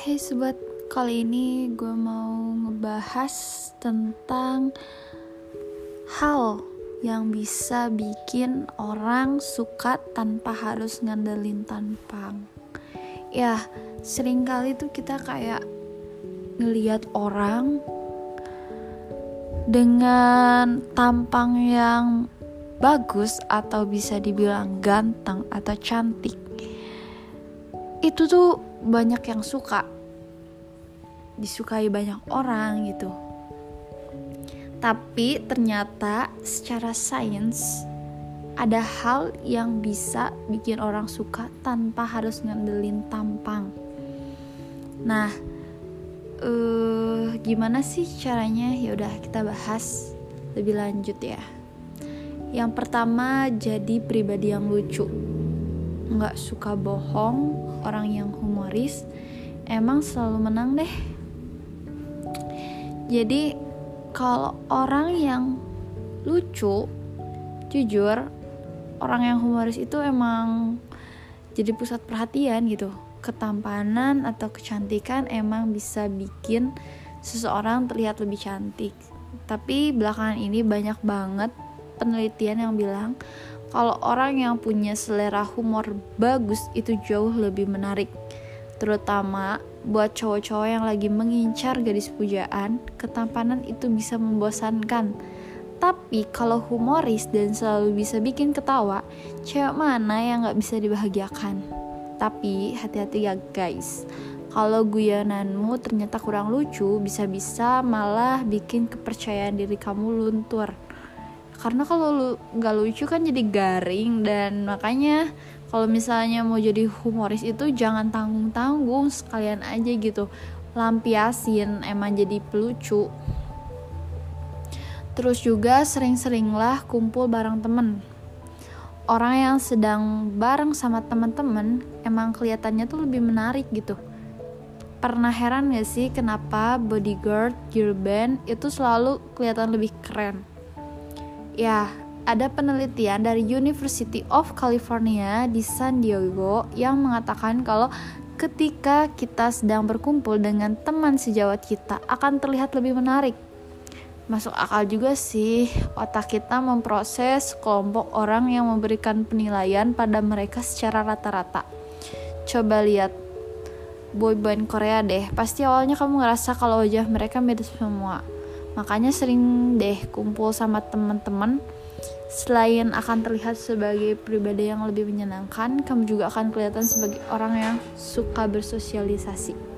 Hey sobat, kali ini gue mau ngebahas tentang hal yang bisa bikin orang suka tanpa harus ngandelin tampang. Ya, sering kali tuh kita kayak ngeliat orang dengan tampang yang bagus atau bisa dibilang ganteng atau cantik. Itu tuh banyak yang suka. Disukai banyak orang gitu. Tapi ternyata secara sains ada hal yang bisa bikin orang suka tanpa harus ngandelin tampang. Nah uh, gimana sih caranya? Ya udah kita bahas lebih lanjut ya. Yang pertama jadi pribadi yang lucu nggak suka bohong, orang yang humoris, emang selalu menang deh. Jadi kalau orang yang lucu, jujur, orang yang humoris itu emang jadi pusat perhatian gitu. Ketampanan atau kecantikan emang bisa bikin seseorang terlihat lebih cantik. Tapi belakangan ini banyak banget penelitian yang bilang kalau orang yang punya selera humor bagus itu jauh lebih menarik. Terutama buat cowok-cowok yang lagi mengincar gadis pujaan, ketampanan itu bisa membosankan. Tapi kalau humoris dan selalu bisa bikin ketawa, cewek mana yang gak bisa dibahagiakan? Tapi hati-hati ya guys, kalau guyonanmu ternyata kurang lucu, bisa-bisa malah bikin kepercayaan diri kamu luntur karena kalau lu nggak lucu kan jadi garing dan makanya kalau misalnya mau jadi humoris itu jangan tanggung tanggung sekalian aja gitu. Lampiasin emang jadi pelucu. Terus juga sering-seringlah kumpul bareng temen. Orang yang sedang bareng sama teman-teman emang kelihatannya tuh lebih menarik gitu. Pernah heran gak sih kenapa bodyguard girl band itu selalu kelihatan lebih keren Ya, ada penelitian dari University of California di San Diego yang mengatakan kalau ketika kita sedang berkumpul dengan teman sejawat kita akan terlihat lebih menarik. Masuk akal juga sih, otak kita memproses kelompok orang yang memberikan penilaian pada mereka secara rata-rata. Coba lihat boyband Korea deh, pasti awalnya kamu ngerasa kalau wajah mereka mirip semua Makanya sering deh kumpul sama teman-teman. Selain akan terlihat sebagai pribadi yang lebih menyenangkan, kamu juga akan kelihatan sebagai orang yang suka bersosialisasi.